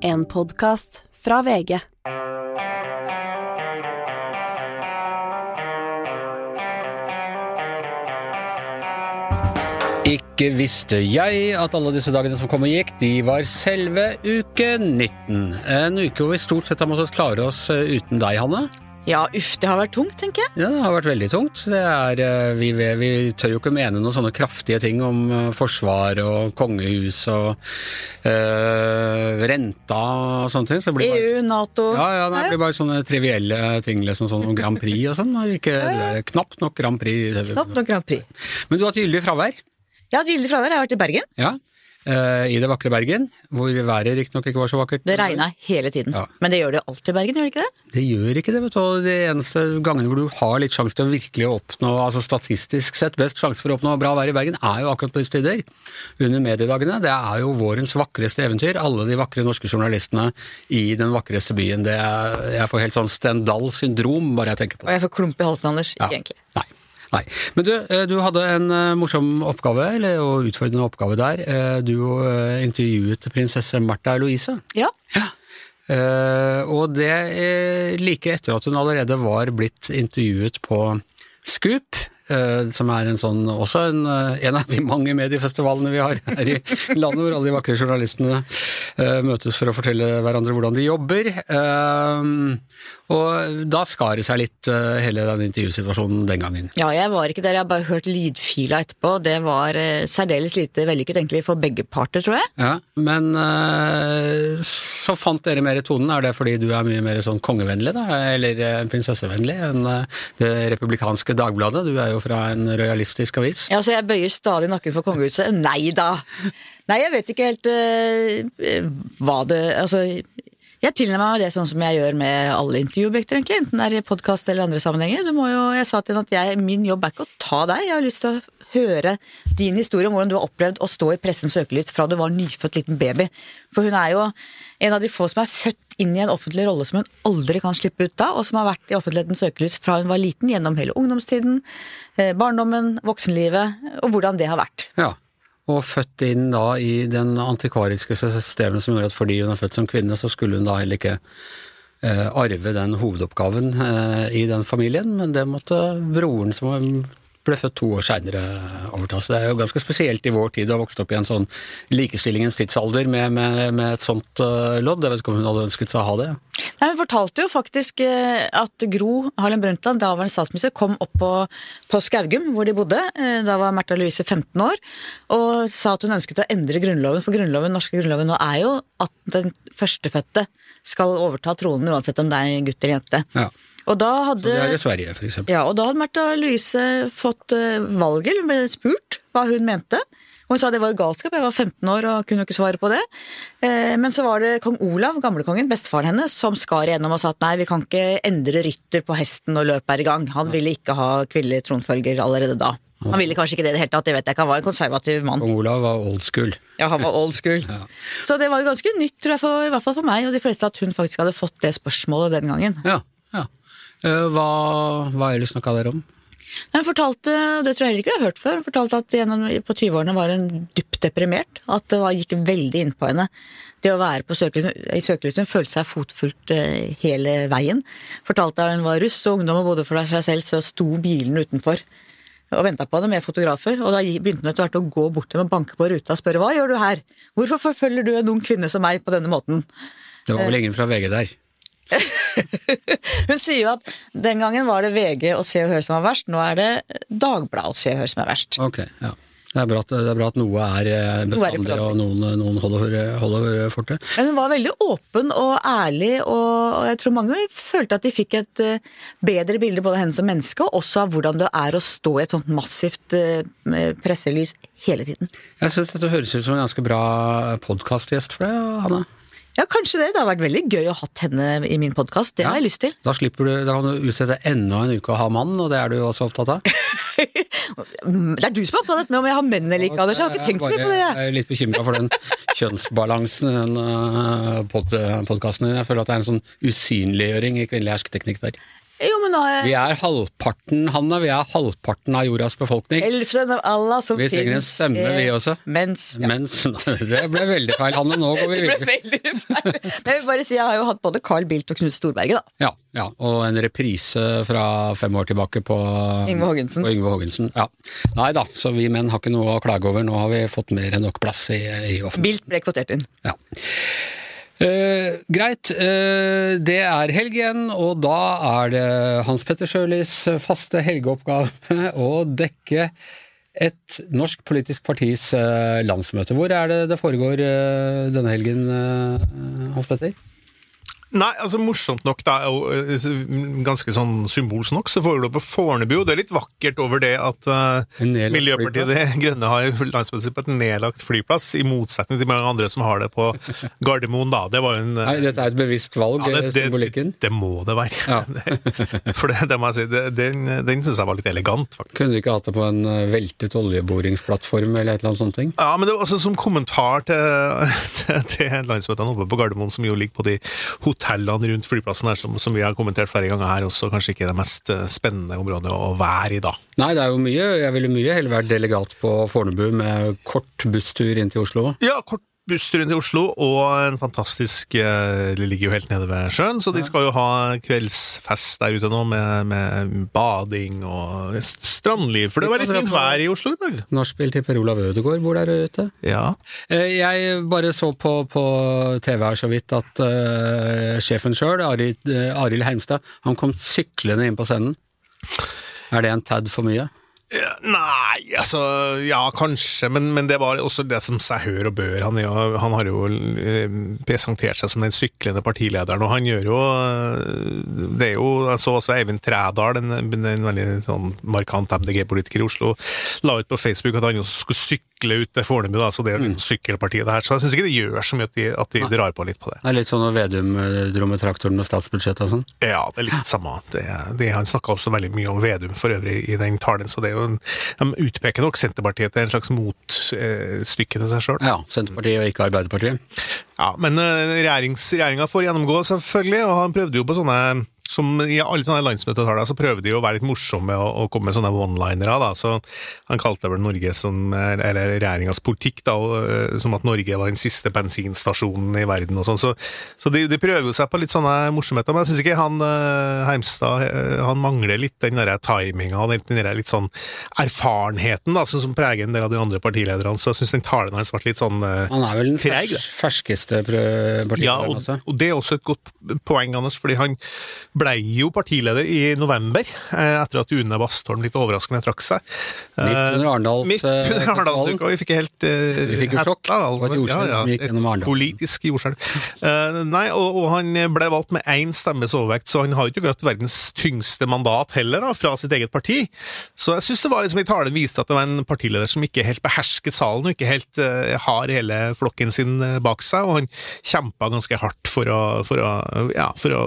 En podkast fra VG. Ikke visste jeg at alle disse dagene som kom og gikk, de var selve uke 19. En uke hvor vi stort sett har måttet klare oss eh, uten deg, Hanne. Ja, uff, det har vært tungt, tenker jeg. Ja, det har vært veldig tungt. Det er, eh, vi, vi tør jo ikke mene noen sånne kraftige ting om eh, forsvar og kongehus og øh, renta og sånne ting. Så blir bare, EU, Nato ja, ja, det blir bare sånne trivielle ting liksom sånn om Grand Prix og sånn. Ikke, er knapt nok Grand Prix. Knapt nok Grand Prix. Men du har hatt gyldig fravær. Jeg har hatt gyldig fravær, jeg har vært i Bergen. Ja. Eh, I det vakre Bergen, hvor været riktignok ikke var så vakkert. Det regna hele tiden. Ja. Men det gjør det alltid i Bergen, gjør det ikke det? Det gjør ikke det, vet du. De eneste gangene hvor du har litt sjanse til å virkelig oppnå, altså statistisk sett best sjanse for å oppnå bra vær i Bergen, er jo akkurat på disse tider. Under mediedagene. Det er jo vårens vakreste eventyr. Alle de vakre norske journalistene i den vakreste byen. Det er, jeg får helt sånn Stendal-syndrom bare jeg tenker på Og jeg får klump i halsen, Anders. Ja. Ikke egentlig. Nei. Nei. Men du, eh, du hadde en eh, morsom oppgave, eller og utfordrende oppgave der. Eh, Du intervjuet prinsesse Märtha Louise. Ja. ja. og det like etter at hun allerede var blitt intervjuet på Scoop, som er en sånn, også en, eh, en av de mange mediefestivalene vi har her i landet, hvor alle de vakre journalistene eh, møtes for å fortelle hverandre hvordan de jobber. Eh, og da skar det seg litt eh, hele den intervjusituasjonen den gangen. ja, jeg var ikke der, jeg har bare hørt lydfila etterpå. Det var eh, særdeles lite vellykket egentlig for begge parter, tror jeg. Ja, Men eh, så fant dere mer tonen. Er det fordi du er mye mer sånn kongevennlig, da? Eller eh, prinsessevennlig enn eh, det republikanske Dagbladet? Du er jo fra en rojalistisk avis. Ja, så jeg bøyer stadig nakken for kongehuset. Nei da! Nei, jeg vet ikke helt uh, hva det Altså, jeg tilnærmer meg det sånn som jeg gjør med alle intervjuobjekter, egentlig. Enten det er i podkast eller andre sammenhenger. Du må jo, jeg sa til henne at jeg, min jobb er ikke å ta deg, jeg har lyst til å høre din historie om hvordan du har opplevd å stå i pressens søkelys fra du var nyfødt liten baby. For hun er jo en av de få som er født inn i en offentlig rolle som hun aldri kan slippe ut av, og som har vært i offentlighetens søkelys fra hun var liten, gjennom hele ungdomstiden, eh, barndommen, voksenlivet, og hvordan det har vært. Ja. Og født inn da i den antikvariske systemet som gjorde at fordi hun er født som kvinne, så skulle hun da heller ikke eh, arve den hovedoppgaven eh, i den familien, men det måtte broren som ble født to år seinere overta. Så det er jo ganske spesielt i vår tid å ha vokst opp i en sånn likestillingens tidsalder med, med, med et sånt eh, lodd. Jeg vet ikke om hun hadde ønsket seg å ha det. Nei, Hun fortalte jo faktisk eh, at Gro Harlem Brundtland, daværende statsminister, kom opp på, på Skaugum, hvor de bodde. Eh, Da var Märtha Louise 15 år, og sa at hun ønsket å endre grunnloven. For grunnloven, norske grunnloven nå er jo at den førstefødte skal overta tronen uansett om det er gutt eller jente. Ja. Og da Så hadde det er i Sverige, eksempel. ja, og da hadde Märtha Louise fått eh, valget, hun ble spurt hva hun mente. Og hun sa det var galskap, jeg var 15 år og kunne ikke svare på det. Eh, men så var det kong Olav, gamlekongen, bestefaren hennes, som skar igjennom og sa at nei, vi kan ikke endre rytter på hesten når løpet er i gang. Han ville ikke ha kvinnelig tronfølger allerede da. Han ville kanskje ikke det i det hele tatt, det vet jeg ikke, han var en konservativ mann. Kong Olav var old school. Ja, han var old school. Så det var jo ganske nytt, tror jeg, for, i hvert fall for meg og de fleste, at hun faktisk hadde fått det spørsmålet den gangen. Ja, ja. Hva, hva ellers snakka dere om? Hun fortalte, det tror jeg heller ikke jeg har hørt før, hun fortalte at gjennom, på 20-årene var hun dypt deprimert. At det var, gikk veldig inn på henne. Det å være på søkelyset, i søkelyset, hun følte seg fotfulgt eh, hele veien. Fortalte at hun var russ og ungdom og bodde for seg selv, så sto bilen utenfor og venta på henne med fotografer. Og da begynte hun etter hvert å gå bort til dem og banke på ruta og spørre hva gjør du her? Hvorfor forfølger du en ung kvinne som meg på denne måten? Det var vel ingen fra VG der? Hun sier jo at den gangen var det VG og Se og Hør som var verst, nå er det Dagbladet og Se og Hør som er verst. Ok, ja. Det er bra at, det er bra at noe er eh, bestandig, og noen, noen holder, holder fortet. Men hun var veldig åpen og ærlig, og og jeg tror mange følte at de fikk et eh, bedre bilde både av henne som menneske, og også av hvordan det er å stå i et sånt massivt eh, presselys hele tiden. Jeg syns dette høres ut som en ganske bra podkastgjest for deg, Hanne. Ja, kanskje det. Det har vært veldig gøy å ha henne i min podkast. Det har jeg lyst til. Da slipper du, da kan du utsette enda en uke å ha mann, og det er du jo også opptatt av. Det er du som er opptatt av dette med om jeg har menn eller ikke, Anders. Jeg har ikke tenkt så mye på det. jeg. Jeg er litt bekymra for den kjønnsbalansen i den uh, pod podkasten din. Jeg føler at det er en sånn usynliggjøring i kvinnelig hersketeknikk der. Jo, men nå er Vi er halvparten, Hanne, vi er halvparten av jordas befolkning. Elfsen av Allah som Vi trenger en stemme, eh, vi også. Mens ja. Mens Det ble veldig feil, Hanne. Nå går vi Det ble veldig feil. Men jeg vil bare si, jeg har jo hatt både Carl Bildt og Knut Storberget, da. Ja, ja, og en reprise fra fem år tilbake på Yngve Haagensen. på Yngve Haagensen. Ja. Nei da, så vi menn har ikke noe å klage over. Nå har vi fått mer enn nok plass i, i offentlig. Bildt ble kvotert inn. Ja. Eh, greit, eh, det er helg igjen, og da er det Hans Petter Sjølis faste helgeoppgave å dekke et norsk politisk partis eh, landsmøte. Hvor er det det foregår eh, denne helgen, eh, Hans Petter? Nei, altså morsomt nok, da, og eh, ganske sånn symbolsk nok, så foregår det på Fornebu. Det er litt vakkert over det at uh, Miljøpartiet De Grønne har landsmøtet på et nedlagt flyplass, i motsetning til mange andre som har det på Gardermoen. da. Det var en Nei, dette er et bevisst valg, Ja, det, symbolikken. det må det være. Ja. For det, det må jeg si, det, den, den syns jeg var litt elegant, faktisk. Kunne du ikke hatt det på en eh, veltet oljeboringsplattform eller et eller annet sånt? ting? Ja, men det var også som kommentar til, til, til landsmøtene oppe på Gardermoen, som jo ligger på de hotellene rundt flyplassen her, som, som vi har kommentert flere ganger her, også kanskje ikke det mest eh, spennende området å være i da. Nei, det er jo mye. Jeg ville mye heller vært delegat på Fornebu med kort busstur inn til Oslo. Ja, kort busstur inn til Oslo, og en fantastisk eh, Det ligger jo helt nede ved sjøen, så de skal jo ha kveldsfest der ute nå, med, med bading og strandliv. For det var litt fint vær i Oslo i dag. Nachspiel til Per Olav Ødegaard bor der ute. Ja. Eh, Jeg bare så på, på TV her så vidt at uh, sjefen sjøl, Arild Heimstad, han kom syklende inn på scenen. Er det en tad for mye? Nei, altså Ja, kanskje, men, men det var også det som seg hør og bør. Han, ja, han har jo eh, presentert seg som den syklende partilederen, og han gjør jo eh, Det er jo Jeg så også Eivind Trædal, en, en veldig sånn markant MDG-politiker i Oslo, la ut på Facebook at han jo skulle sykle ut til Fornebu, da, så det er liksom sykkelpartiet der. Så jeg syns ikke det gjør så mye at de, at de drar på litt på det. Det er litt sånn når Vedum eh, dro med traktoren med statsbudsjettet og sånn. Ja, det er litt samme. Det, det, han snakka også veldig mye om Vedum for øvrig i den talen, så det er jo en, de utpeker nok Senterpartiet til en slags motstykke til seg sjøl. Ja, Senterpartiet og ikke Arbeiderpartiet. Ja, men uh, regjeringa får gjennomgå, selvfølgelig, og han prøvde jo på sånne som I alle sånne landsmøtetaler så prøver de å være litt morsomme og, og komme med sånne one-linere. da, så Han kalte vel Norge som, eller regjeringas politikk da, og, uh, som at Norge var den siste bensinstasjonen i verden. og sånn, Så, så de, de prøver jo seg på litt sånne morsomheter. Men jeg syns ikke han uh, Heimstad han mangler litt den der timinga og den, den der litt sånn erfarenheten da, som, som preger en del av de andre partilederne. Så jeg syns den talen hans ble litt sånn uh, Han er vel den Treig, fers ferskeste partilederen, ja, og, også. og det er også et godt poeng, Anders, fordi han ble jo partileder i november, eh, etter at Une Bastholm litt overraskende trakk seg. Midt under Arendals, Midt eh, under Arendalsuka, og vi fikk helt eh, Vi fikk jo sjokk. Det var et jordskjelv som gikk gjennom Arendal. Politisk jordskjelv. Eh, nei, og, og han ble valgt med én stemmes overvekt, så han har jo ikke gått verdens tyngste mandat heller, da, fra sitt eget parti. Så jeg syns det var liksom i talen viste at det var en partileder som ikke helt behersket salen, og ikke helt eh, har hele flokken sin eh, bak seg, og han kjempa ganske hardt for å, for å, ja, for å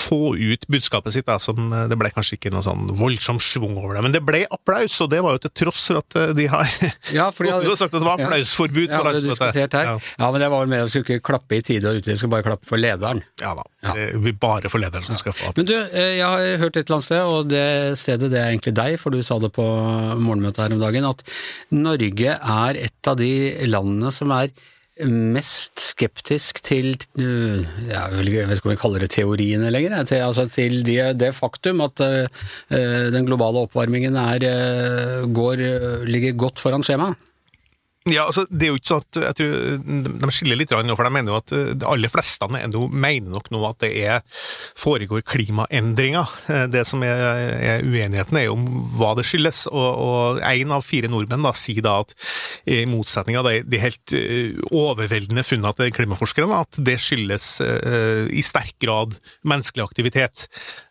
få ut budskapet sitt, da, som eh, det ble kanskje ikke noe sånn voldsom schwung over det, men det ble applaus, og det var jo til tross for at eh, de har Ja, fordi- Du har sagt at det var applausforbud Ja, på landsmøtet. Ja. Ja, men det var vel mer å skulle ikke klappe i tide og utide, skulle bare klappe for lederen. Ja da. Ja. Det blir bare for lederen som skal få applaus. Men du, eh, jeg har hørt et eller annet sted, og det stedet det er egentlig deg, for du sa det på morgenmøtet her om dagen, at Norge er et av de landene som er mest skeptisk til ja, Jeg vet ikke om vi kaller det teoriene lenger, til, altså til det, det faktum at øh, den globale oppvarmingen er, går, ligger godt foran skjemaet. Ja, altså, det er jo ikke sånn at jeg tror De skiller litt, rann, for de mener jo at eh, de aller fleste er mener nok nå at det er, foregår klimaendringer. Eh, Det som er, er uenigheten, er jo om hva det skyldes. Og, én av fire nordmenn da, sier da at i motsetning av de, de helt eh, overveldende funnene til klimaforskerne, at det skyldes i sterk grad menneskelig aktivitet.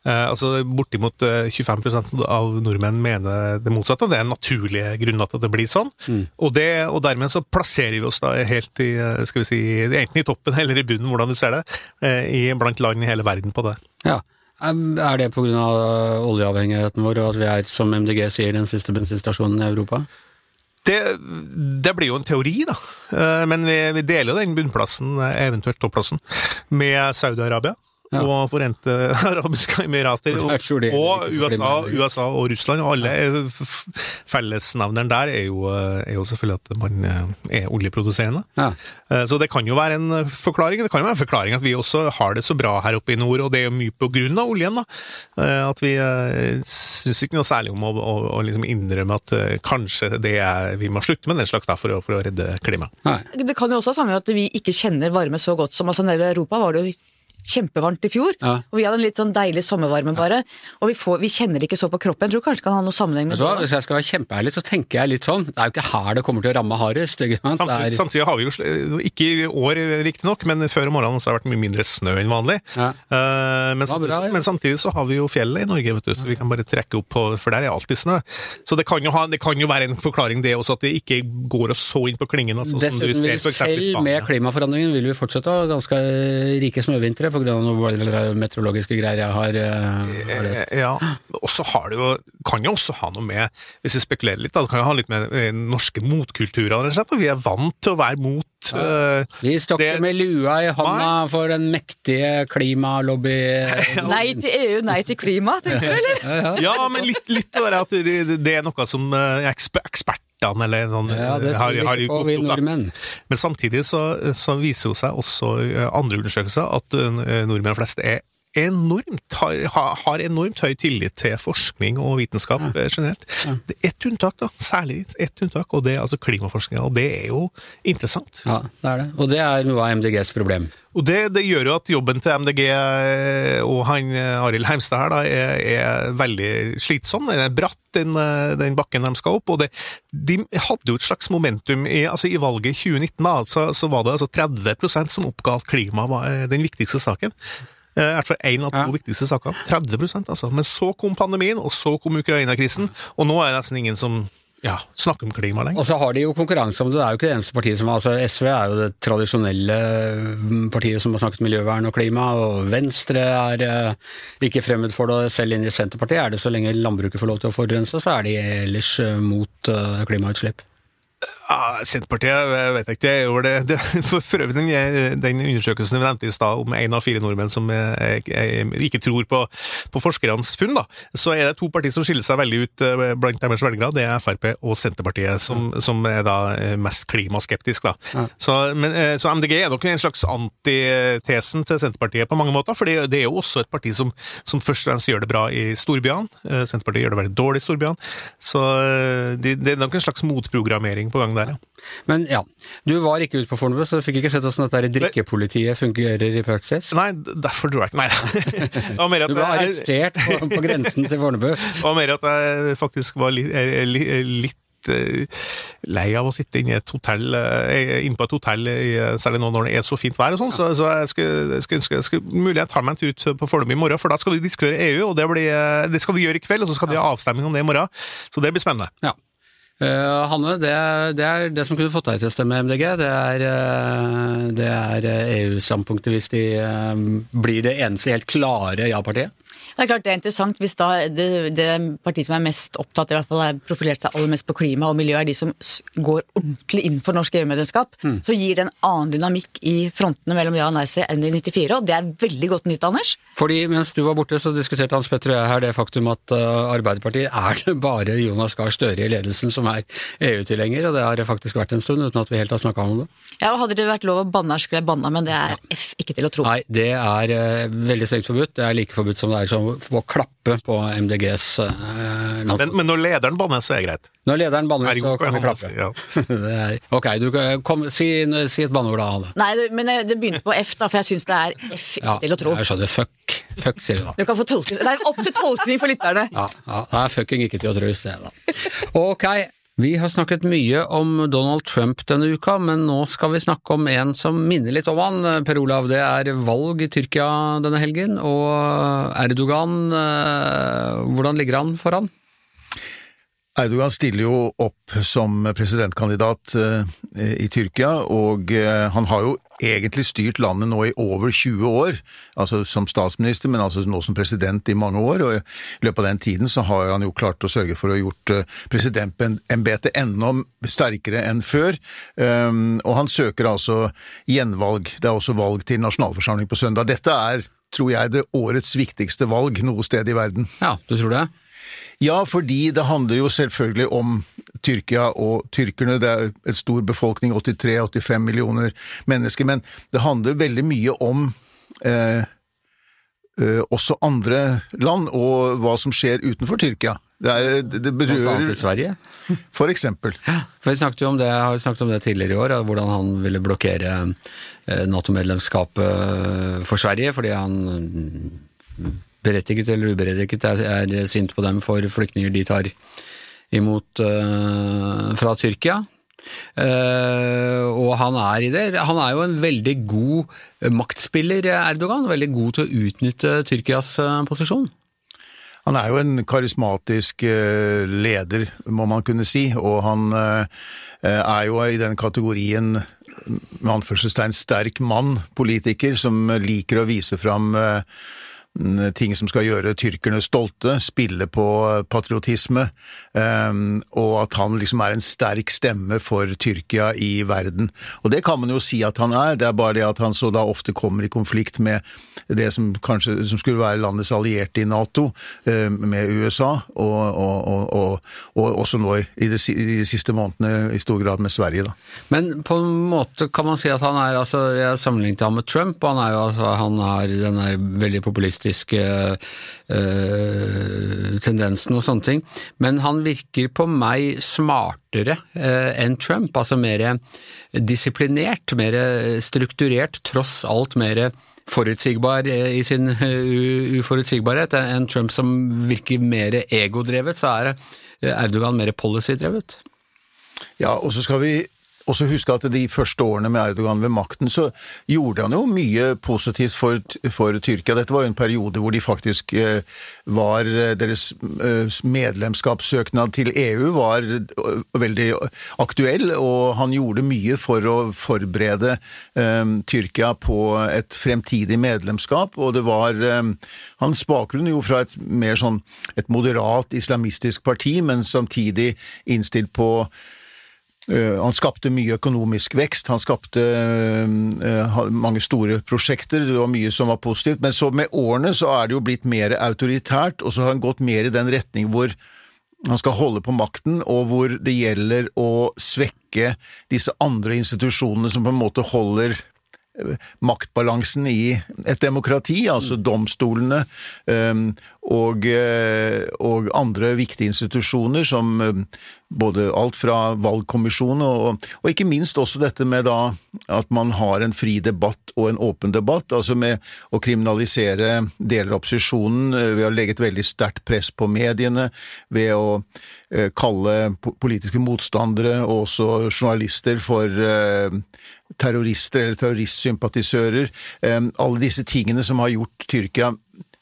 Altså Bortimot eh, 25% av nordmenn mener det motsatte. Det er naturlige grunner til at det blir sånn. Og, det, og dermed så plasserer vi oss da helt i eh, skal vi si, enten i toppen eller i bunnen, hvordan du ser det, eh, i, blant land i hele verden på det. Ja. Er det pga. oljeavhengigheten vår, og at vi er, som MDG sier, den siste bensinstasjonen i Europa? Det, det blir jo en teori, da. Eh, Men vi, vi deler jo den bunnplassen, eventuelt topplassen, med Saudi-Arabia. Og Forente arabiske emirater, og, og USA. USA og Russland. Og alle er fellesnevneren der er jo, er jo selvfølgelig at man eh, er oljeproduserende. Ja. Eh, Så det kan jo være en forklaring. Det kan jo være en forklaring at vi også har det så bra her oppe i nord, og det er jo mye på grunn av oljen. da. Eh, At vi eh, syns ikke noe særlig om å, å, å liksom innrømme at eh, kanskje det er, vi må slutte med den slags da, for å, for å redde klimaet. Det kan jo også ha sammenheng med at vi ikke kjenner varme så godt som altså nede i Europa var det jo kjempevarmt i fjor, Ja. og vi hadde en litt sånn deilig sommervarme bare, og vi, får, vi kjenner det ikke så på kroppen. Jeg tror kanskje det kan ha noe sammenheng med det. Hvis jeg skal være kjempeærlig, så tenker jeg litt sånn Det er jo ikke her det kommer til å ramme hardest. Samtidig, er, samtidig har vi jo, ikke i år riktignok, men før om morgenen så har det vært mye mindre snø enn vanlig. Ja. Eh, men, bra, ja. men samtidig så har vi jo fjellet i Norge, vet du, så vi kan bare trekke opp på, for der er alltid snø. Så det kan jo, ha, det kan jo være en forklaring det også, at det ikke går oss så inn på klingen. Altså, som du ser selv med klimaforandringen vil vi fortsette å ha ganske rike snøvintre pga. noen meteorologiske greier jeg har, eh, har Ja, og så har det jo, kan jo også ha noe med, hvis vi spekulerer litt, da, det kan jo ha litt med eh, norske motkulturer, å gjøre. vi er vant til å være mot eh, Vi står ikke det- med lua i hånda for den mektige klimalobby... Nei til EU, nei til klima, tenker du, eller? Ja, men litt, litt det der at det, det er noe som eh, eksper, ekspertene eller sånn Ja, det tror vi ikke på, vi nordmenn. Men samtidig så, så viser jo seg også eh, andre undersøkelser at nordmenn flest er enormt, har, har- enormt høy tillit til forskning og vitenskap ja. generelt. Det er ett unntak, da. Særlig ett unntak, og det er altså klimaforskninga. Og det er jo interessant. Ja, det er det. Og det er noe av MDGs problem. Og det, det gjør jo at jobben til MDG eh, og han eh, Arild Heimstad her da, er, er veldig slitsom. Den er bratt, den, eh, den bakken de skal opp. Og det, de hadde jo et slags momentum i, altså i valget i 2019. da, så, så var det altså 30% som oppga at klima var eh, den viktigste saken. Eh, I hvert fall én av to Ja. viktigste saker. 30% altså. Men så kom pandemien, og så kom Ukraina-krisen, og nå er det nesten ingen som ja, snakker om klima lenger. Og så har de jo konkurranse om det. Det er jo ikke det eneste partiet som altså SV er jo det tradisjonelle mm, partiet som har snakket miljøvern og klima, og Venstre er eh, ikke fremmed for det. Selv inne i Senterpartiet er det så lenge landbruket får lov til å forurense, så er de ellers eh, mot eh, klimautslipp. Ja, Senterpartiet, jeg vet ikke, Jeg gjorde det, det For, for øvrig, den, den undersøkelsen vi nevnte i stad, om én av fire nordmenn som jeg, jeg, ikke tror på, på forskernes funn, da, så er det to partier som skiller seg veldig ut eh, blant deres velgere. Det er Frp og Senterpartiet, som, som er da eh, mest klimaskeptisk. Da. Ja. Så, men, eh, så MDG er nok en slags antitesen til Senterpartiet på mange måter, for det, det er jo også et parti som, som først og fremst gjør det bra i storbyene. Eh, Senterpartiet gjør det veldig dårlig i storbyene. Så eh, det, det er nok en slags motprogrammering på gang der, ja. Men ja, du var ikke ute på Fornebu, så du fikk ikke sett hvordan dette drikkepolitiet fungerer i praksis. Nei, derfor tror jeg ikke Nei. Du ble arrestert på, på grensen til Fornebu. det var mer at jeg faktisk var litt, litt eh, lei av å sitte inne, hotell, eh, inne på et hotell, særlig nå når det er så fint vær og sånn, så, så jeg skulle, skulle ønske jeg skulle mulig jeg tar meg en tur ut på Fornebu i morgen, for da skal vi diskutere EU, og det, blir, eh, det skal vi gjøre i kveld, og så skal vi ha avstemning om det i morgen. Så det blir spennende. Ja. Eh, Hanne, det det er det som kunne fått deg til å stemme MDG. Det er, eh, er eh, EU-standpunktet hvis de blir det eneste helt klare ja-partiet. Det er klart det er interessant hvis da det, det partiet som er mest opptatt, i hvert fall er profilert seg aller mest på klima og miljø, er de som går ordentlig inn for norsk EU-medlemskap, så gir det en annen dynamikk i frontene mellom ja og nei-se enn i 94, og det er veldig godt nytt, Anders. Fordi mens du var borte, så diskuterte Hans Petter og jeg her det faktum at Arbeiderpartiet er det bare Jonas Gahr Støre i ledelsen som er EU-tilhenger, og det har det faktisk vært en stund uten at vi helt har snakka om det. Ja, og Hadde det vært lov å banne her, skulle jeg banna, men det er F ikke til å tro. Nei, det er eh, veldig strengt forbudt. Det er like forbudt som det er som å klappe på MDGs uh, Men, men når lederen banner, så er det greit. Når lederen banner, så kan vi klappe. ja. det er, ok, du kan kom, si, si et banneord da, Hanne. Nei, det, men det det begynte på F, da, for jeg syns det er F ikke Ja, til å tro. jeg skjønner. Fuck. Fuck, sier du da. Du kan få tolke Det er opp til tolkning for lytterne. Ja, ja, det er fucking ikke til å tro, sier jeg da. Ok, vi har snakket mye om Donald Trump denne uka, men nå skal vi snakke om en som minner litt om han. Per Olav, det er valg i Tyrkia denne helgen, og Erdogan, eh, hvordan ligger han foran? Erdogan stiller jo opp som presidentkandidat eh, i Tyrkia, og eh, han har jo egentlig styrt landet nå i over 20 år, altså som statsminister, men altså nå som president i mange år, og i løpet av den tiden så har han jo klart å sørge for å ha gjort eh, presidentembetet enda sterkere enn før, um, og han søker altså gjenvalg. Det er også valg til nasjonalforsamling på søndag. Dette er tror jeg, det årets viktigste valg noe sted i verden. Ja, du tror det? Ja, fordi det handler jo selvfølgelig om Tyrkia og tyrkerne. Det er et stor befolkning, 83-85 millioner mennesker. Men det handler veldig mye om eh, eh, også andre land, og hva som skjer utenfor Tyrkia. Det, er, det Blant annet i Sverige? For eksempel. For Vi snakket jo om det, har snakket om det tidligere i år, hvordan han ville blokkere eh, Nato-medlemskapet for Sverige, fordi han mm, berettiget eller uberettiget er, er sint på dem for flyktninger de tar imot uh, fra Tyrkia. Uh, og han er i det. Han er jo en veldig god maktspiller, Erdogan. Veldig god til å utnytte Tyrkias uh, posisjon. Han er jo en karismatisk eh, leder, må man kunne si, og han eh, er jo i den kategorien med anførselstegn sterk mann, politiker, som liker å vise fram eh, ting som skal gjøre tyrkerne stolte, spille på patriotisme, og at han liksom er en sterk stemme for Tyrkia i verden. Og det kan man jo si at han er, det er bare det at han så da ofte kommer i konflikt med det som kanskje som skulle være landets allierte i Nato, med USA, og, og, og, og også nå i de, siste månedene i stor grad med Sverige. Da. Men på en måte kan man si at han er altså, Jeg sammenlignet ham med Trump, og han er jo altså, han er den der veldig populistiske øh, tendensen og sånne ting. Men han virker på meg smartere øh, enn Trump, altså mer disiplinert, mer strukturert, tross alt mer forutsigbar i sin uforutsigbarhet enn Trump som virker mer egodrevet, så er Erdogan mer policydrevet. Ja, og så skal vi også husk at de første årene med Erdogan ved makten, så gjorde han jo mye positivt for, for Tyrkia. Dette var jo en periode hvor de faktisk eh, var Deres eh, medlemskapssøknad til EU var eh, veldig aktuell, og han gjorde mye for å forberede eh, Tyrkia på et fremtidig medlemskap, og det var eh, Hans bakgrunn jo fra et mer sånn et moderat islamistisk parti, men samtidig innstilt på han skapte mye økonomisk vekst, han skapte uh, mange store prosjekter, det var mye som var positivt, men så med årene så er det jo blitt mer autoritært, og så har han gått mer i den retning hvor han skal holde på makten, og hvor det gjelder å svekke disse andre institusjonene som på en måte holder maktbalansen i et demokrati, altså domstolene og, og andre viktige institusjoner som både alt fra valgkommisjonen og, og, ikke minst også dette med da at man har en fri debatt og en åpen debatt, altså med å kriminalisere deler av opposisjonen ved å legge et veldig sterkt press på mediene, ved å eh, kalle politiske motstandere og også journalister for eh, terrorister eller terroristsympatisører. Eh, alle disse tingene som har gjort Tyrkia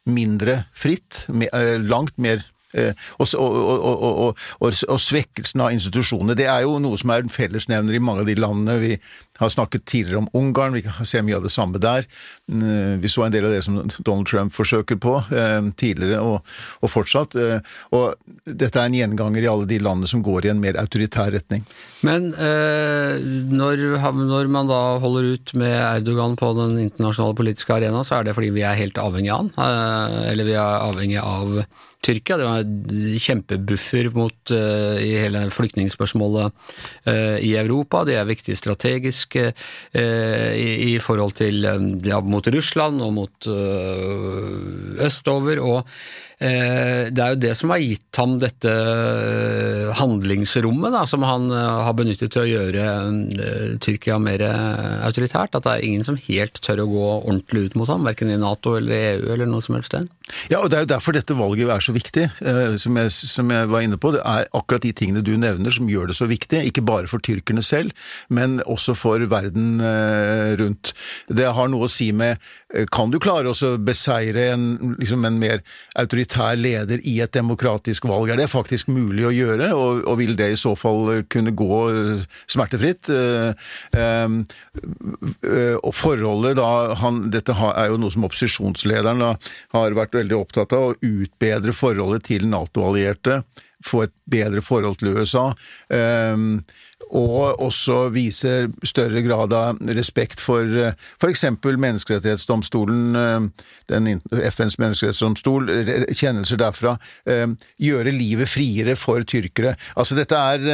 mindre fritt, eh, langt mer og, og, og, og, svekkelsen av institusjonene. Det er jo noe som er en fellesnevner i mange av de landene. Vi har snakket tidligere om Ungarn, vi ser mye av det samme der. Eh, vi så en del av det som Donald Trump forsøker på eh, tidligere, og, fortsatt. Og dette er en gjenganger i alle de landene som går i en mer autoritær retning. Men eh, når, når, man da holder ut med Erdogan på den internasjonale politiske arena, så er det fordi vi er helt avhengig av han. Eh, eller vi er avhengig av Tyrkia. Det var kjempebuffer mot, uh, i hele flyktningspørsmålet uh, i Europa. Det er viktig strategisk uh, i, i, forhold til ja, mot Russland og mot østover. og det er jo det som har gitt ham dette handlingsrommet da, som han har benyttet til å gjøre Tyrkia mer autoritært. At det er ingen som helt tør å gå ordentlig ut mot ham, verken i Nato eller EU eller noe som helst sted. Ja, og det er jo derfor dette valget er så viktig, eh, som jeg, som jeg, var inne på. Det er akkurat de tingene du nevner som gjør det så viktig, ikke bare for tyrkerne selv, men også for verden eh, rundt. Det har noe å si med eh, kan du klare å beseire en, liksom en, mer autoritær leder i et demokratisk valg? Er det faktisk mulig å gjøre, og, og vil det i så fall kunne gå smertefritt? Og forholdet da han, Dette er jo noe som opposisjonslederen da, har vært veldig opptatt av, å utbedre forholdet til Nato-allierte få et bedre forhold til USA. Og også viser større grad av respekt for f.eks. menneskerettighetsdomstolen, den FNs menneskerettighetsdomstol, kjennelser derfra, gjøre livet friere for tyrkere. Altså dette er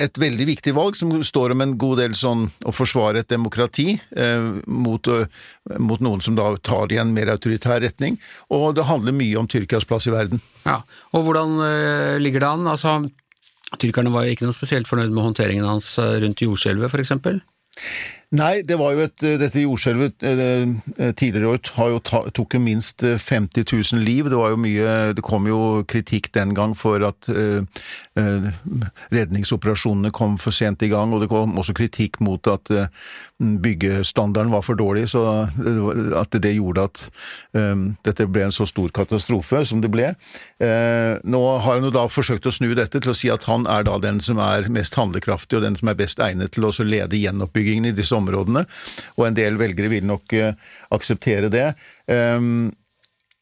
et veldig viktig valg som står om en god del sånn å forsvare et demokrati mot, mot noen som da tar det i en mer autoritær retning, og det handler mye om Tyrkias plass i verden. Ja, og hvordan ligger det an? Altså Tyrkerne var jo ikke noe spesielt fornøyd med håndteringen hans eh, rundt jordskjelvet, f.eks.? Nei, det var jo et, eh, dette jordskjelvet eh, tidligere i år tok jo minst 50 000 liv. Det var jo mye Det kom jo kritikk den gang for at uh, redningsoperasjonene kom for sent i gang, og det kom også kritikk mot at eh, byggestandarden var for dårlig, så at det gjorde at eh, dette ble en så stor katastrofe som det ble. nå har han jo da forsøkt å snu dette til å si at han er da den som er mest handlekraftig, og den som er best egnet til å lede gjenoppbyggingen i disse områdene, og en del velgere vil nok uh, akseptere det. Um,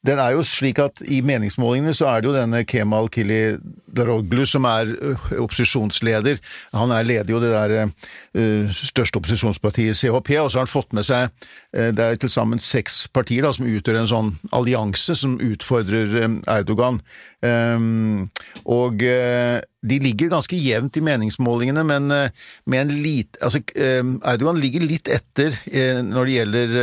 den er jo slik at I meningsmålingene så er det jo denne Kemal Kilidaroglu som er opposisjonsleder. Han er leder jo det der uh, største opposisjonspartiet CHP, og så har han fått med seg uh, Det er til sammen seks partier da, som utgjør en sånn allianse som utfordrer um, Erdogan. Um, og uh, de ligger ganske jevnt i meningsmålingene, men med en lit, altså, Erdogan ligger litt etter når det gjelder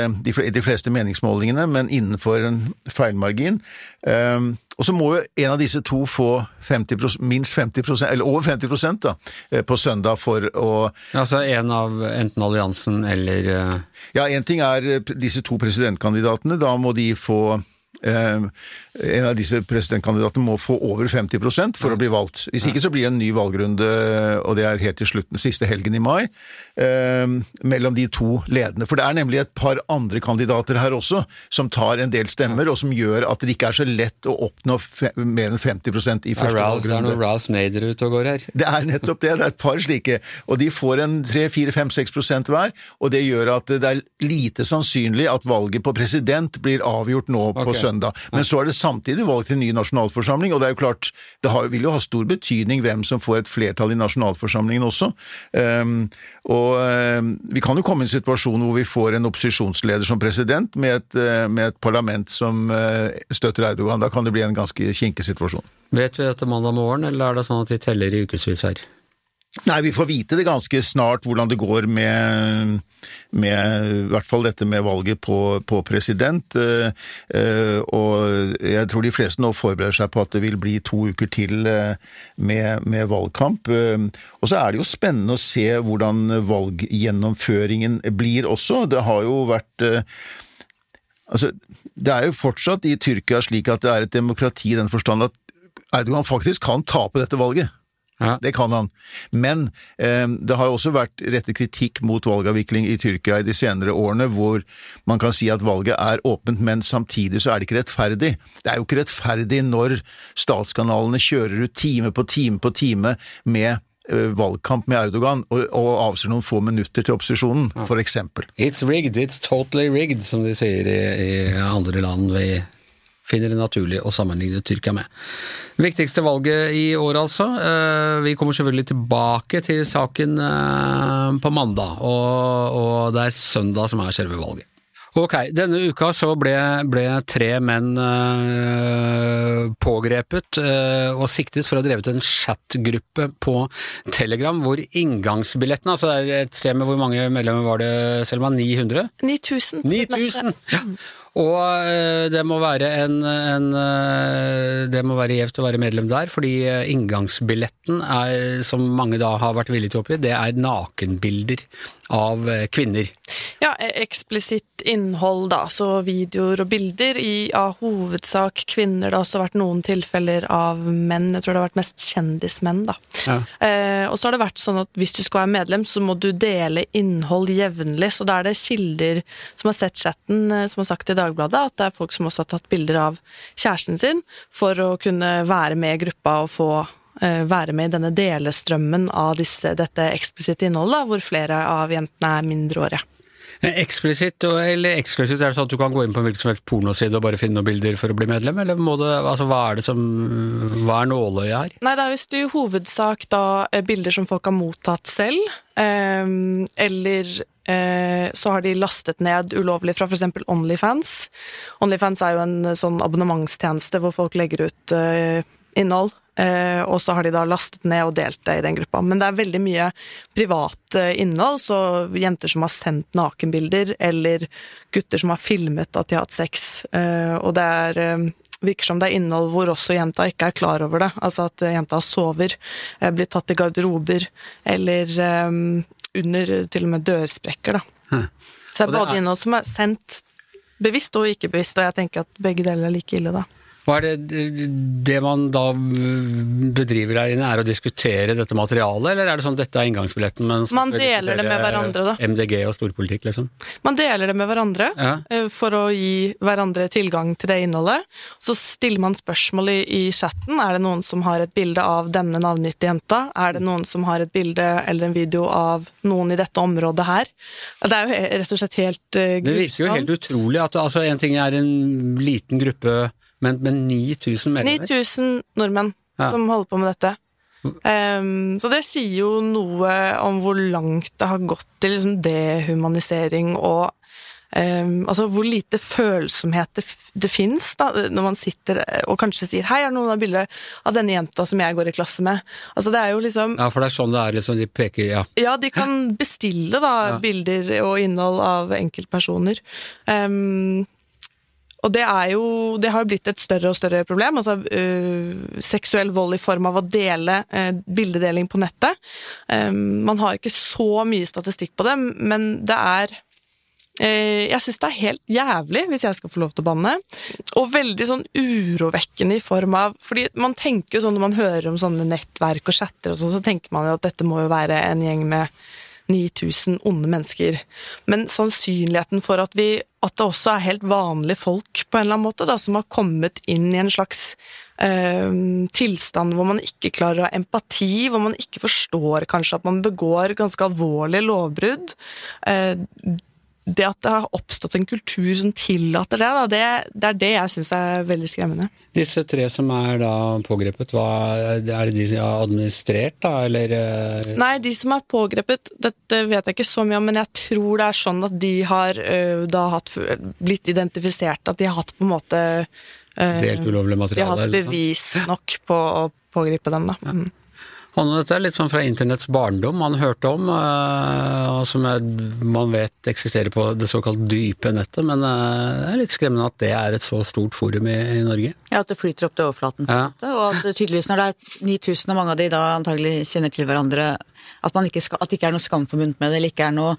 de fleste meningsmålingene, men innenfor en feilmargin. Og så må jo en av disse to få 50 minst 50% eller over 50 da, på søndag for å Altså en av enten alliansen eller Ja, én ting er disse to presidentkandidatene. Da må de få Eh, en av disse presidentkandidatene må få over 50% for å bli valgt. Hvis ikke så blir det en ny valgrunde, og det er helt til slutten, siste helgen i mai, eh, mellom de to ledende. For det er nemlig et par andre kandidater her også, som tar en del stemmer, og som gjør at det ikke er så lett å oppnå mer enn 50% i første Ralph, valgrunde. Det er noe Ralph Nader ute og går her. Det er nettopp det. Det er et par slike. Og de får en 3-4-5-6% hver, og det gjør at det er lite sannsynlig at valget på president blir avgjort nå på Ok. Søndag. Men så er det samtidig valg til ny nasjonalforsamling, og det er jo klart, det har, vil jo ha stor betydning hvem som får et flertall i nasjonalforsamlingen også. Um, og um, vi kan jo komme i en situasjon hvor vi får en opposisjonsleder som president, med et, uh, med et parlament som uh, støtter Erdogan. Da kan det bli en ganske kinkig situasjon. Vet vi dette mandag morgen, eller er det sånn at de teller i ukevis her? Nei, vi får vite det ganske snart hvordan det går med, med i hvert fall dette med valget på, på president. eh, eh, og jeg tror de fleste nå forbereder seg på at det vil bli to uker til eh, med, med valgkamp. Eh, og så er det jo spennende å se hvordan valggjennomføringen blir også. Det har jo vært eh, Altså, det er jo fortsatt i Tyrkia slik at det er et demokrati i den forstand at Erdogan faktisk kan tape dette valget. Ja. Det kan han. Men eh, det har også vært rettet kritikk mot valgavvikling i Tyrkia i de senere årene, hvor man kan si at valget er åpent, men samtidig så er det ikke rettferdig. Det er jo ikke rettferdig når statskanalene kjører ut time på time på time med eh, valgkamp med Erdogan, og, og avser noen få minutter til opposisjonen, for eksempel. It's rigged, it's totally rigged, som de sier i, i andre land vi finner det naturlig å sammenligne Tyrkia med. Viktigste valget i år, altså. Eh, Vi kommer selvfølgelig tilbake til saken eh, på mandag, og, og det er søndag som er selve valget. Ok, denne uka så ble, ble tre menn øh, pågrepet øh, og siktet for å ha drevet en chatgruppe på Telegram hvor inngangsbillettene, altså det er et sted med hvor mange medlemmer var det, Selma? 900? 9000. 9000! Ja. Og eh, det må være en, en eh, Det må være gjevt å være medlem der, fordi eh, inngangsbilletten er, som mange da har vært villige til å oppgi, det er nakenbilder av kvinner. Ja, e- eksplisitt innhold, da. Så videoer og bilder i av hovedsak kvinner. Det har også vært noen tilfeller av menn. Jeg tror det har vært mest kjendismenn, da. Ja. Eh, og så har det vært sånn at hvis du skal være medlem, så må du dele innhold jevnlig. Så da er det kilder som har sett chatten, som har sagt i Dagbladet, at det er folk som også har tatt bilder av kjæresten sin for å kunne være med i gruppa og få eh, være med i denne delestrømmen av disse, dette eksplisitte innholdet, hvor flere av jentene er mindreårige. Eksplisitt eller eksklusivt, er det sånn at du kan gå inn på en hvilken som helst pornoside og bare finne noen bilder for å bli medlem, eller må det, altså hva er det som, hva er nåløyet her? Nei, det er visst i hovedsak da eh, bilder som folk har mottatt selv, eh, eller eh, så har de lastet ned ulovlig fra f.eks. Onlyfans. Onlyfans er jo en eh, sånn abonnementstjeneste hvor folk legger ut eh, innhold. Eh, og så har de da lastet ned og delt det i den gruppa. Men det er veldig mye privat eh, innhold, så jenter som har sendt nakenbilder, eller gutter som har filmet at de har hatt sex. Eh, og det er eh, virker som det er innhold hvor også jenta ikke er klar over det. Altså at jenta sover, eh, blir tatt i garderober, eller eh, under til og med dørsprekker, da. Så det er innhold som er sendt bevisst og ikke bevisst, og jeg tenker at begge deler er like ille, da. Hva er det, det man da bedriver der inne, er å diskutere dette materialet, eller er det sånn dette er inngangsbilletten, men så Man deler det med hverandre, da. MDG og storpolitikk, liksom? Man deler det med hverandre Ja. eh, for å gi hverandre tilgang til det innholdet. Så stiller man spørsmål i, i chatten. Er det noen som har et bilde av denne navngitte jenta? Er det noen som har et bilde eller en video av noen i dette området her? Det er jo rett og slett helt grusomt. Det virker jo helt utrolig at altså, en ting er en liten gruppe, men men 9000 medlemmer. 9000 nordmenn Ja. som holder på med dette. Um, så det sier jo noe om hvor langt det har gått til liksom dehumanisering og um, altså hvor lite følsomhet det, det fins når man sitter og kanskje sier 'hei, er det noen av bildet av denne jenta som jeg går i klasse med'? Altså Det er jo liksom Ja, for det er sånn det er, liksom, de peker, ja. ja, de kan bestille da Ja. bilder og innhold av enkeltpersoner. Ehm, og det jo Det har jo blitt et større og større problem. Altså øh, seksuell vold i form av å dele øh, bildedeling på nettet. Um, man har ikke så mye statistikk på det, men det er eh, jeg syns det er helt jævlig, hvis jeg skal få lov til å banne. Og veldig sånn urovekkende i form av fordi man tenker jo sånn Når man hører om sånne nettverk og chatter, og sånn, så tenker man jo at dette må jo være en gjeng med 9000 onde mennesker. Men sannsynligheten for at, vi, at det også er helt vanlige folk på en eller annen måte, da, som har kommet inn i en slags eh, tilstand hvor man ikke klarer å ha empati, hvor man ikke forstår kanskje at man begår ganske alvorlige lovbrudd. Eh, det at det har oppstått en kultur som tillater det, da, det, det er det jeg syns er veldig skremmende. Disse tre som er da pågrepet, hva, er det de som har administrert, da, eller eh, Nei, de som er pågrepet, dette vet jeg ikke så mye om, men jeg tror det er sånn at de har da hatt, blitt identifisert, at de har hatt på en måte delt ulovlig De har hatt bevis nok på å pågripe dem, da. Mm. Han, dette er litt sånn fra internetts barndom man hørte om, eh, og som er, man vet eksisterer på det såkalt dype nettet, men eh, det er litt skremmende at det er et så stort forum i, i Norge. Ja, at det flyter opp til overflaten. Ja. Og at tydeligvis når det er 9000, og mange av de da antagelig kjenner til hverandre, at, man ikke skal, at det ikke er noe skam forbundet med det, eller ikke er noe,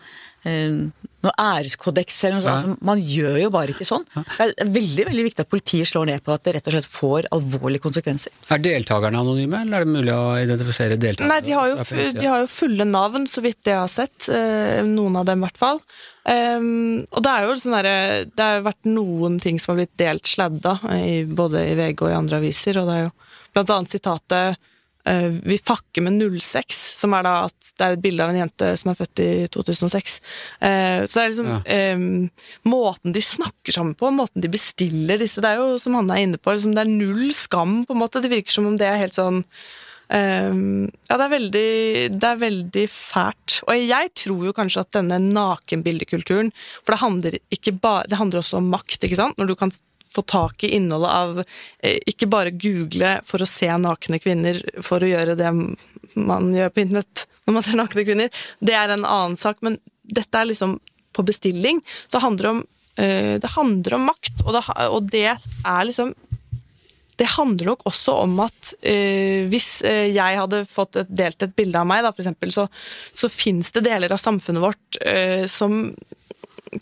eh, noe æreskodeks eller noe sånt. Altså, man gjør jo bare ikke sånn. Det er veldig veldig viktig at politiet slår ned på at det rett og slett får alvorlige konsekvenser. Er deltakerne anonyme, eller er det mulig å identifisere deltakerne? Nei, de har, jo, de har jo fulle navn, så vidt jeg har sett. eh, Noen av dem, i hvert fall. Um, og det er jo sånn der, Det har vært noen ting som har blitt delt sladda, i, både i VG og i andre aviser, og det er jo blant annet sitatet eh, 'Vi fakker med 06', som er da at det er et bilde av en jente som er født i 2006. Eh, så det er liksom Ja. em, Måten de snakker sammen på, måten de bestiller disse Det er jo, som han er inne på, liksom, det er null skam, på en måte. Det virker som om det er helt sånn Um, ja, det er, veldig, det er veldig fælt. Og jeg tror jo kanskje at denne nakenbildekulturen For det handler, ikke bare det handler også om makt, ikke sant? Når du kan få tak i innholdet av eh, Ikke bare google for å se nakne kvinner for å gjøre det man gjør på internett når man ser nakne kvinner. Det er en annen sak, men dette er liksom på bestilling. Så det handler om, eh, det handler om makt, og det, og det er liksom det handler nok også om at eh, hvis jeg hadde fått et, delt et bilde av meg, da, for eksempel, så, så fins det deler av samfunnet vårt eh, som,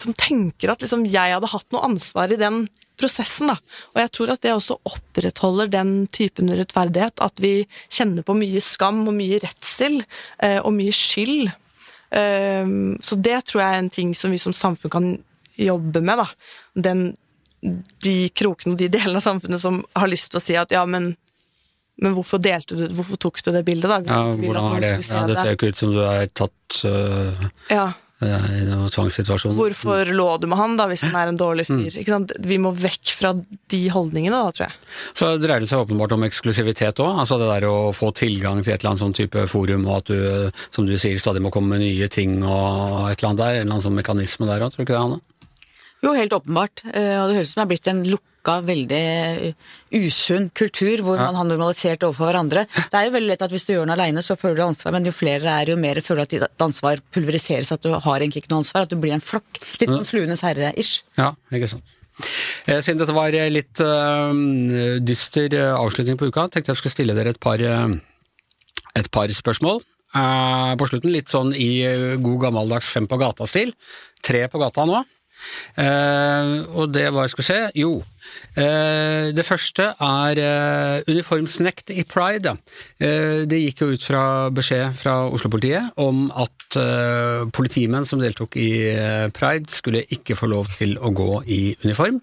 som tenker at liksom, jeg hadde hatt noe ansvar i den prosessen. Da. Og jeg tror at det også opprettholder den typen urettferdighet, at vi kjenner på mye skam og mye redsel eh, og mye skyld. Eh, så det tror jeg er en ting som vi som samfunn kan jobbe med. Da. Den de krokene og de delene av samfunnet som har lyst til å si at ja, men, men hvorfor delte du Hvorfor tok du det bildet, da? Ja, hvordan er det? Ja, det ser jo ikke ut som du er tatt uh, Ja. Eh, i noen tvangssituasjon. Hvorfor lå du med han da, hvis han er en dårlig Mm. fyr? Ikke sant? Vi må vekk fra de holdningene, da, tror jeg. Så dreier det seg åpenbart om eksklusivitet òg, altså det der å få tilgang til et eller annet sånn type forum, og at du, som du sier, stadig må komme med nye ting og et eller annet der, en eller annen sånn mekanisme der òg, tror du ikke det, Hanne? Jo, helt åpenbart. Eh, Og det høres ut som det er blitt en lukka, veldig usunn kultur hvor man har normalisert overfor hverandre. Det er jo veldig lett at hvis du gjør noe aleine, så føler du ansvar, men jo flere det er, jo mer føler du at ansvar pulveriseres, at du har egentlig ikke noe ansvar, at du blir en flokk. Litt som Fluenes herre-ish. Ja, ikke sant. Eh, Siden dette var eh, litt uh, dyster avslutning på uka, tenkte jeg skulle stille dere et par, et par spørsmål. Uh, på slutten litt sånn i god gammeldags fem på gata-stil. Tre på gata nå. Eh, og det var, skal vi se, jo. Eh, det første er eh, uniformsnekt i pride. Det gikk jo ut fra beskjed fra Oslo-politiet om at politimenn som deltok i pride, skulle ikke få lov til å gå i uniform.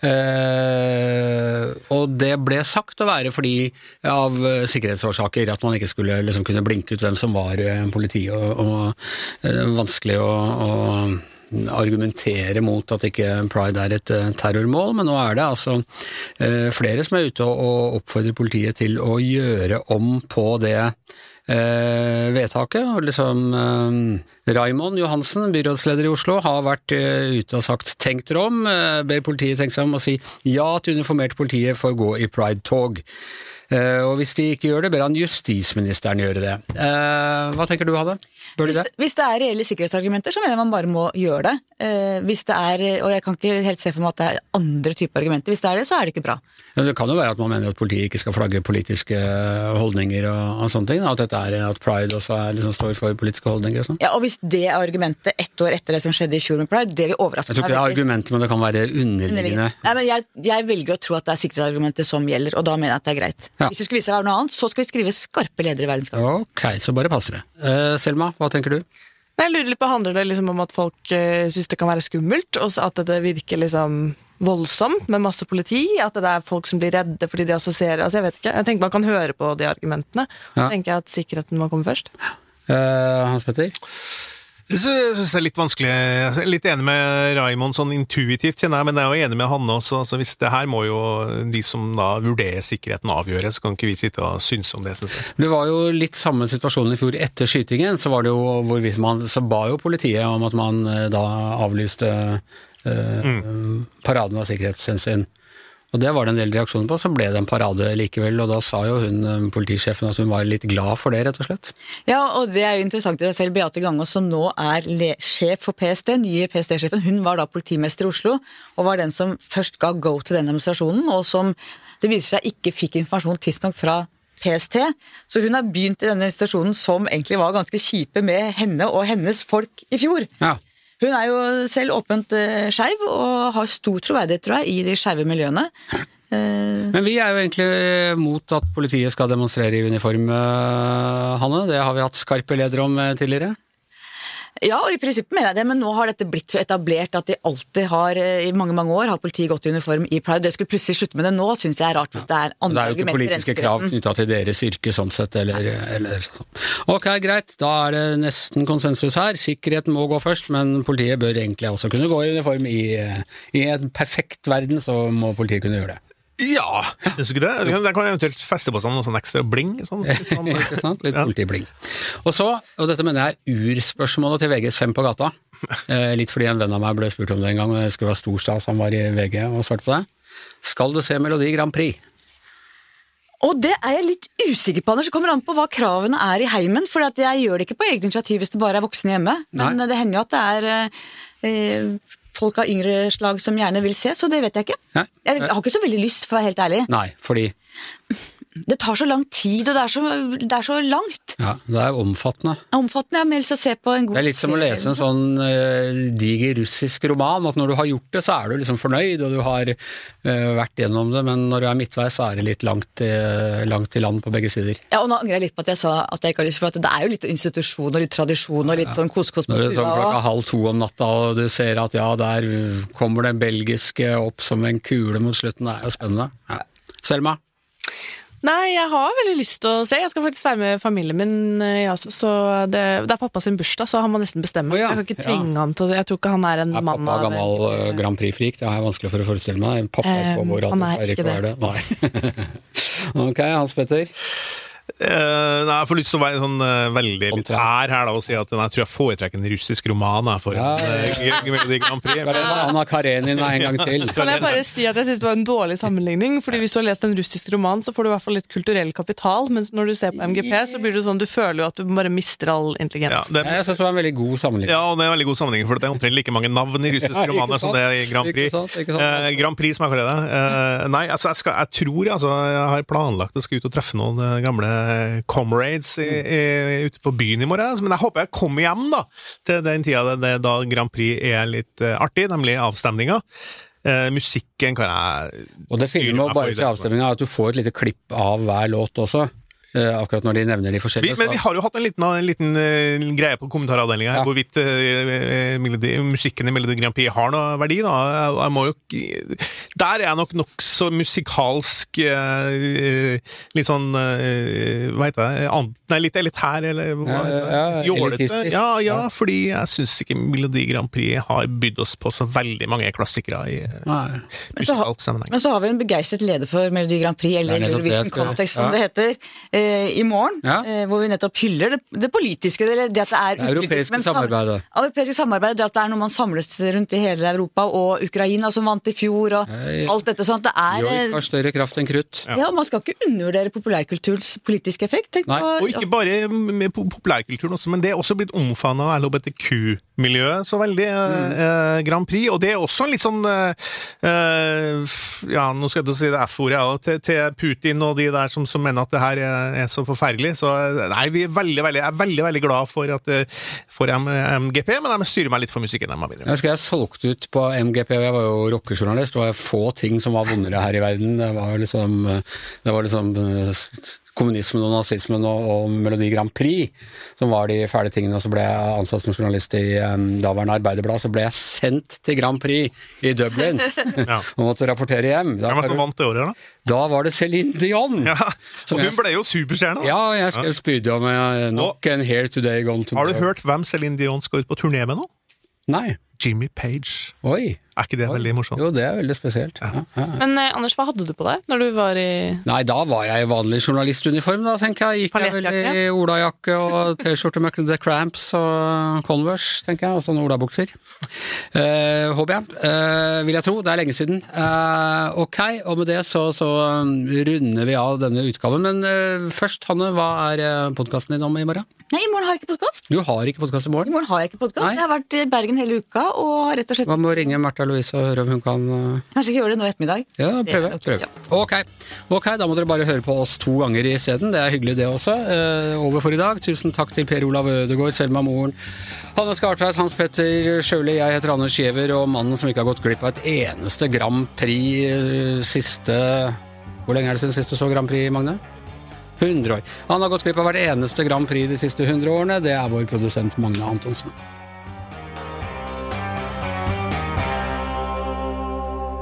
Eh, og det ble sagt å være fordi av sikkerhetsårsaker at man ikke skulle liksom kunne blinke ut hvem som var eh, politi, og, og vanskelig å argumentere mot at ikke pride er et eh, terrormål, men nå er det altså eh, flere som er ute og, oppfordrer politiet til å gjøre om på det eh, vedtaket. og liksom Raimond Johansen, byrådsleder i Oslo, har vært ute og sagt 'tenk dere om', ber politiet tenke seg om og si ja til uniformert politiet for å gå i pride-tog. Og hvis de ikke gjør det, ber han justisministeren gjøre det. Hva tenker du, Hadde? Bør de Hvis det? hvis det er reelle sikkerhetsargumenter, så mener jeg man bare må gjøre det. Eh, hvis det er, og jeg kan ikke helt se for meg at det er andre typer argumenter. Hvis det er det, så er det ikke bra. Men det kan jo være at man mener at politiet ikke skal flagge politiske holdninger og, og sånne ting. At er at pride også er, liksom, står for politiske holdninger og sånn. Ja, Og hvis det er argumentet ett år etter det som skjedde i fjor med Pride, det vil overraske meg. Jeg tror ikke det er argumentet, men det kan være underliggende. Nei, men jeg, jeg velger å tro at det er sikkerhetsargumentet som gjelder, og da mener jeg at det er greit. Ja. Hvis det skulle vise seg å være noe annet, så skal vi skrive skarpe ledere i verdenskampen. Ok, så bare passer det. Uh, Selma, hva tenker du? Jeg lurer litt på, Handler det liksom om at folk uh, syns det kan være skummelt, og at det virker liksom voldsomt med masse politi? At det er folk som blir redde fordi de assosierer altså Jeg vet ikke, jeg tenker man kan høre på de argumentene. Ja. Tenker jeg at sikkerheten må komme først. Uh, Hans Petter? Jeg synes det er litt vanskelig Jeg er litt enig med Raymond sånn intuitivt, kjenner jeg, men jeg er jo enig med Hanne også. Så hvis det her må jo de som da vurderer sikkerheten avgjøre, så kan ikke vi sitte og synse om det, syns jeg. Det var jo litt samme situasjonen i fjor etter skytingen, så var det jo hvorvidt man Så ba jo politiet om at man eh, da avlyste eh, paraden av sikkerhetshensyn. Og det var det en del reaksjoner på, så ble det en parade likevel, og da sa jo hun eh, politisjefen at hun var litt glad for det, rett og slett. Ja, og det er jo interessant i seg selv. Beate Gangås, som nå er sjef for PST, nye PST-sjefen, hun var da politimester i Oslo, og var den som først ga go til den demonstrasjonen, og som det viser seg ikke fikk informasjon tidsnok fra PST. Så hun har begynt i denne situasjonen som egentlig var ganske kjipe med henne og hennes folk i fjor. Ja. Hun er jo selv åpent uh, skeiv, og har stor troverdighet, tror jeg, i de skeive miljøene. Eh, Men vi er jo egentlig mot at politiet skal demonstrere i uniform, eh, Hanne. Det har vi hatt skarpe ledere om eh, tidligere. Ja, og i prinsippet mener jeg det, men nå har dette blitt så etablert at de alltid har, eh, i mange mange år, har politiet gått i uniform i Pride. Det skulle plutselig slutte med det nå, syns jeg er rart hvis det er Og Det er jo ikke politiske krav knytta til deres yrke sånn sett, eller, eller sånn. Ok, greit, da er det nesten konsensus her. Sikkerheten må gå først, men politiet bør egentlig også kunne gå i uniform. I, i en perfekt verden så må politiet kunne gjøre det. Ja, syns du ikke det? Den kan eventuelt feste på seg noe sånn ekstra bling. Sånn, litt sånn. Ikke sant? Litt politibling. Og så, og dette mener jeg er urspørsmålet til VGs Fem på gata. Eh, litt fordi en venn av meg ble spurt om det en gang, og det skulle være stor stas, han var i VG og svarte på det. Skal du se Melodi Grand Prix? Og det er jeg litt usikker på, Anders. Det kommer an på hva kravene er i heimen. For at jeg gjør det ikke på eget initiativ hvis det bare er voksne hjemme. Men Nei. det hender jo at det er eh, folk av yngre slag som gjerne vil se, så det vet jeg ikke. Nei. Jeg har ikke så veldig lyst, for å være helt ærlig. Nei, fordi Det tar så lang tid, og det er så, det er så langt. ja, det er omfattende. Omfattende. ja, å se på en god Det er litt som å lese en sånn uh, diger russisk roman, at når du har gjort det, så er du liksom fornøyd, og du har uh, vært gjennom det, men når du er midtveis, så er det litt langt, uh, langt i land på begge sider. Ja, og nå angrer jeg litt på at jeg sa at jeg ikke har lyst, for at det er jo litt institusjon og litt tradisjon og litt sånn kos-kos på Når det er sånn klokka halv to om natta, og du ser at ja, der kommer den belgiske opp som en kule mot slutten, det er jo spennende. Ja. Selma? Nei, jeg har veldig lyst til å se. Jeg skal faktisk være med familien min. eh, Ja, så, det, det er pappa sin bursdag, så han må nesten bestemme. Oh, ja, Jeg kan ikke ja. tvinge han til Jeg tror ikke han er en Er mann pappa gammel eh, Grand Prix-frik? Det har jeg vanskelig for å forestille meg. Pappa um, på vår han alder er pleier ikke ikke å være det. Nei. ok, Hans Petter. Eh, nei, jeg får lyst til å være sånn uh, veldig litt elitær her da, og si at jeg tror jeg foretrekker en russisk roman jeg, for Ja, en ja, eh, Melodi Grand Prix. Anna Karenina en gang til? Kan jeg bare si at jeg synes det var en dårlig sammenligning? Fordi Hvis du har lest en russisk roman, så får du i hvert fall litt kulturell kapital. Mens når du ser på MGP, så blir det sånn, du føler jo at du bare mister all Ja, intelligens. det, Jeg syns det var en veldig god sammenligning. ja, og det er en veldig god sammenligning, for det er omtrent like mange navn i russiske Ja, romaner som det er i Grand Prix. Ikke sant, ikke sant. Eh, Grand Prix, som jeg kaller det. Eh, nei, altså, jeg, skal, jeg tror altså, jeg har planlagt å skal ut og treffe noen gamle comrades i, i, ute på byen i morgen. Men jeg håper jeg kommer hjem da, til den tida det, det, da Grand Prix er litt eh, artig, nemlig avstemninga. Eh, musikken kan jeg Og det fine med å bare se avstemninga, er at du får et lite klipp av hver låt også. Eh, akkurat når de nevner de Vi, forskjellige. men vi har jo hatt en liten, en liten uh, greie på kommentaravdelinga her, Ja. hvorvidt uh, melodi, musikken i Melodi Grand Prix har noe verdi. Da. Jeg, jeg må jo, der er jeg nok nokså musikalsk uh, Litt sånn Hva heter det? Nei, litt elitær, eller hva Ja, heter det? ja, Jålete. elitistisk. Ja, ja, Ja. fordi jeg syns ikke Melodi Grand Prix har bydd oss på så veldig mange klassikere i Nei. Men så har- musikalsk sammenheng. Men så har vi en begeistret leder for Melodi Grand Prix, eller er Eurovision Context som ja. det heter, eh, i morgen. Ja. Eh, hvor vi nettopp hyller det, det politiske, Det, det at det er Det europeiske upolitisk, sam- samarbeidet. Europeiske samarbeid, det at det er noe man samles rundt i hele Europa, og Ukraina som vant i fjor, og Nei. alt dette sånn. Det er Joik eh, har større kraft enn krutt. Ja, man skal ikke undervurdere populærkulturens politiske effekt. Tenk Nei, på, Og ikke bare med po- populærkulturen også, men det er også blitt omfavna av LHBTQ-miljøet så veldig. Mm. Eh, Grand Prix, og det er også litt sånn eh, eh, f- Ja, nå skal jeg til å si det F-ordet, ja, til, til Putin og de der som, som mener at det her er, er så forferdelig. Så eh, nei, vi er veldig, veldig, er veldig veldig glad for, at, eh, for MGP, men de styrer meg litt for musikken. Jeg Jeg husker jeg solgte ut på MGP, og jeg var jo rockejournalist. Det var få ting som var vondere her i verden. Det var liksom, det var liksom eh, kommunismen og nazismen og, og Melodi Grand Prix som var de fæle tingene. Og så ble jeg ansatt som journalist i um, daværende Arbeiderblad, så ble jeg sendt til Grand Prix i Dublin Ja. og måtte rapportere hjem. Da, Hvem var det som vant det året, da? da var det Céline Dion! Ja, og og jeg- hun ble jo superstjerne. Ja, jeg skrev spydig om nok en Here Today Gone Tomorrow. Har du hørt hvem Céline Dion skal ut på turné med nå? Nei. Jimmy Page. Oi. Er ikke det veldig morsomt? Jo, det er veldig spesielt. Ja, ja. Men eh, Anders, hva hadde du på deg når du var i Nei, da var jeg i vanlig journalistuniform, da, tenker jeg. Gikk jeg vel i olajakke og T-skjorte med The Cramps og Converse, tenker jeg, og sånne olabukser. Eh, håper jeg. Eh, vil jeg tro. Det er lenge siden. Eh, ok, og med det så, så um, runder vi av denne utgaven. Men eh, først, Hanne, hva er podkasten din om i morgen? Nei, i morgen har jeg ikke podkast. Du har ikke podkast i morgen? I morgen. har jeg ikke podkast. Jeg har vært i Bergen hele uka og har rett og slett Man må ringe Märtha Louise og høre om hun kan uh, Kanskje ikke gjøre det nå i ettermiddag. Ja, prøve. prøve. Okay. Ok, ok, da må dere bare høre på oss to ganger isteden. Det er hyggelig, det også. Eh, over for i dag. Tusen takk til Per Olav Ødegaard, Selma Moren, Hanne Skartveit, Hans Petter Sjøli, jeg heter Anders Giæver, og mannen som ikke har gått glipp av et eneste Grand Prix eh, siste Hvor lenge er det siden sist du så Grand Prix, Magne? 100 år. Han har gått glipp av hvert eneste Grand Prix de siste 100 årene. Det er vår produsent Magne Antonsen.